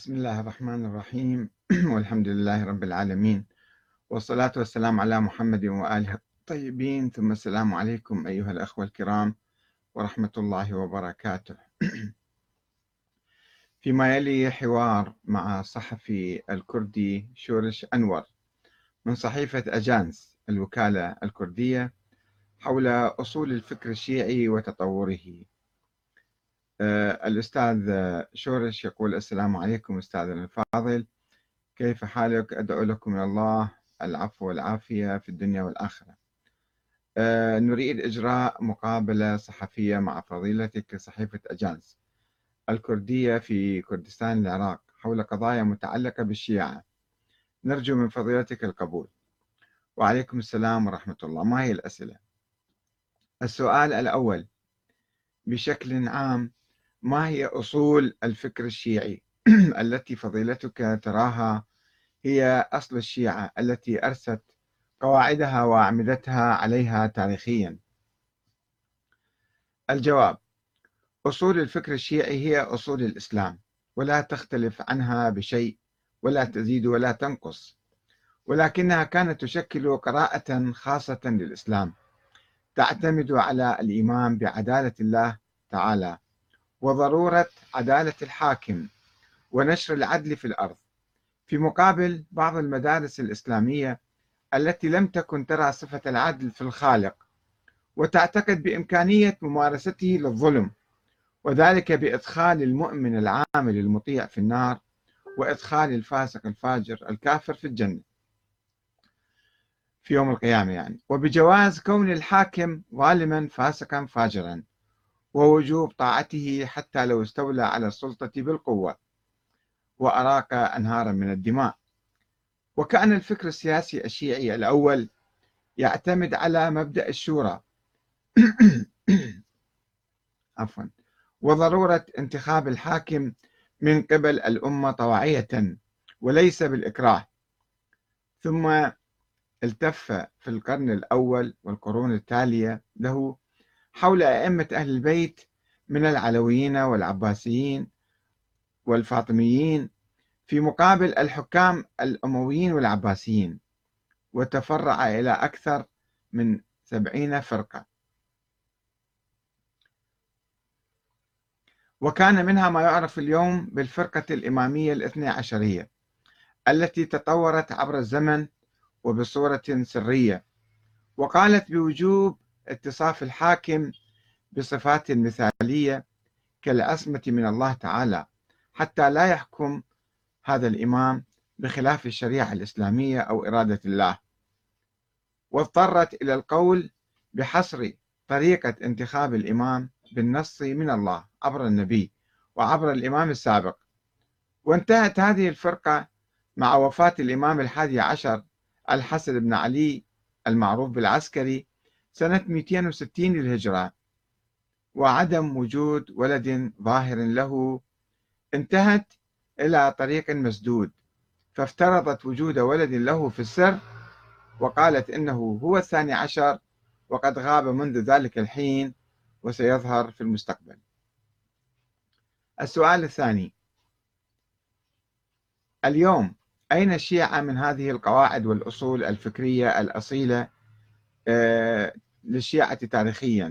بسم الله الرحمن الرحيم. والحمد لله رب العالمين. والصلاة والسلام على محمد وآله الطيبين. ثم السلام عليكم أيها الأخوة الكرام ورحمة الله وبركاته. فيما يلي حوار مع الصحفي الكردي شورش أنور من صحيفة أجانس الوكالة الكردية حول أصول الفكر الشيعي وتطوره. الأستاذ شورش يقول السلام عليكم أستاذنا الفاضل. كيف حالك؟ أدعو لكم من الله. العفو والعافية في الدنيا والآخرة. آه، نريد إجراء مقابلة صحفية مع فضيلتك صحيفة أجانس الكردية في كردستان العراق حول قضايا متعلقة بالشيعة. نرجو من فضيلتك القبول. وعليكم السلام ورحمة الله. ما هي الأسئلة؟ السؤال الأول بشكل عام ما هي أصول الفكر الشيعي التي فضيلتك تراها؟ هي أصل الشيعة التي أرست قواعدها وأعمدتها عليها تاريخيا. الجواب أصول الفكر الشيعي هي أصول الإسلام ولا تختلف عنها بشيء ولا تزيد ولا تنقص. ولكنها كانت تشكل قراءة خاصة للإسلام تعتمد على الإيمان بعدالة الله تعالى. وضرورة عدالة الحاكم ونشر العدل في الأرض. في مقابل بعض المدارس الإسلامية التي لم تكن ترى صفة العدل في الخالق وتعتقد بإمكانية ممارسته للظلم وذلك بإدخال المؤمن العامل المطيع في النار وإدخال الفاسق الفاجر الكافر في الجنة في يوم القيامة يعني. وبجواز كون الحاكم ظالما فاسقا فاجرا. ووجوب طاعته حتى لو استولى على السلطة بالقوة وأراق أنهارا من الدماء. وكأن الفكر السياسي الشيعي الأول يعتمد على مبدأ الشورى. عفوا. وضرورة انتخاب الحاكم من قبل الأمة طواعية وليس بالإكراه. ثم التف في القرن الأول والقرون التالية له حول أئمة أهل البيت من العلويين والعباسيين والفاطميين في مقابل الحكام الأمويين والعباسيين وتفرع إلى أكثر من سبعين فرقة. وكان منها ما يعرف اليوم بالفرقة الإمامية الاثنى عشرية التي تطورت عبر الزمن وبصورة سرية وقالت بوجوب اتصاف الحاكم بصفات مثالية كالعصمة من الله تعالى حتى لا يحكم هذا الإمام بخلاف الشريعة الإسلامية أو إرادة الله. واضطرت إلى القول بحصر طريقة انتخاب الإمام بالنص من الله عبر النبي وعبر الإمام السابق. وانتهت هذه الفرقة مع وفاة الإمام الحادي عشر الحسن بن علي المعروف بالعسكري سنة 260 للهجرة. وعدم وجود ولد ظاهر له انتهت إلى طريق مسدود فافترضت وجود ولد له في السر وقالت إنه هو الثاني عشر وقد غاب منذ ذلك الحين وسيظهر في المستقبل. السؤال الثاني. اليوم أين الشيعة من هذه القواعد والأصول الفكرية الأصيلة للشيعة تاريخيا.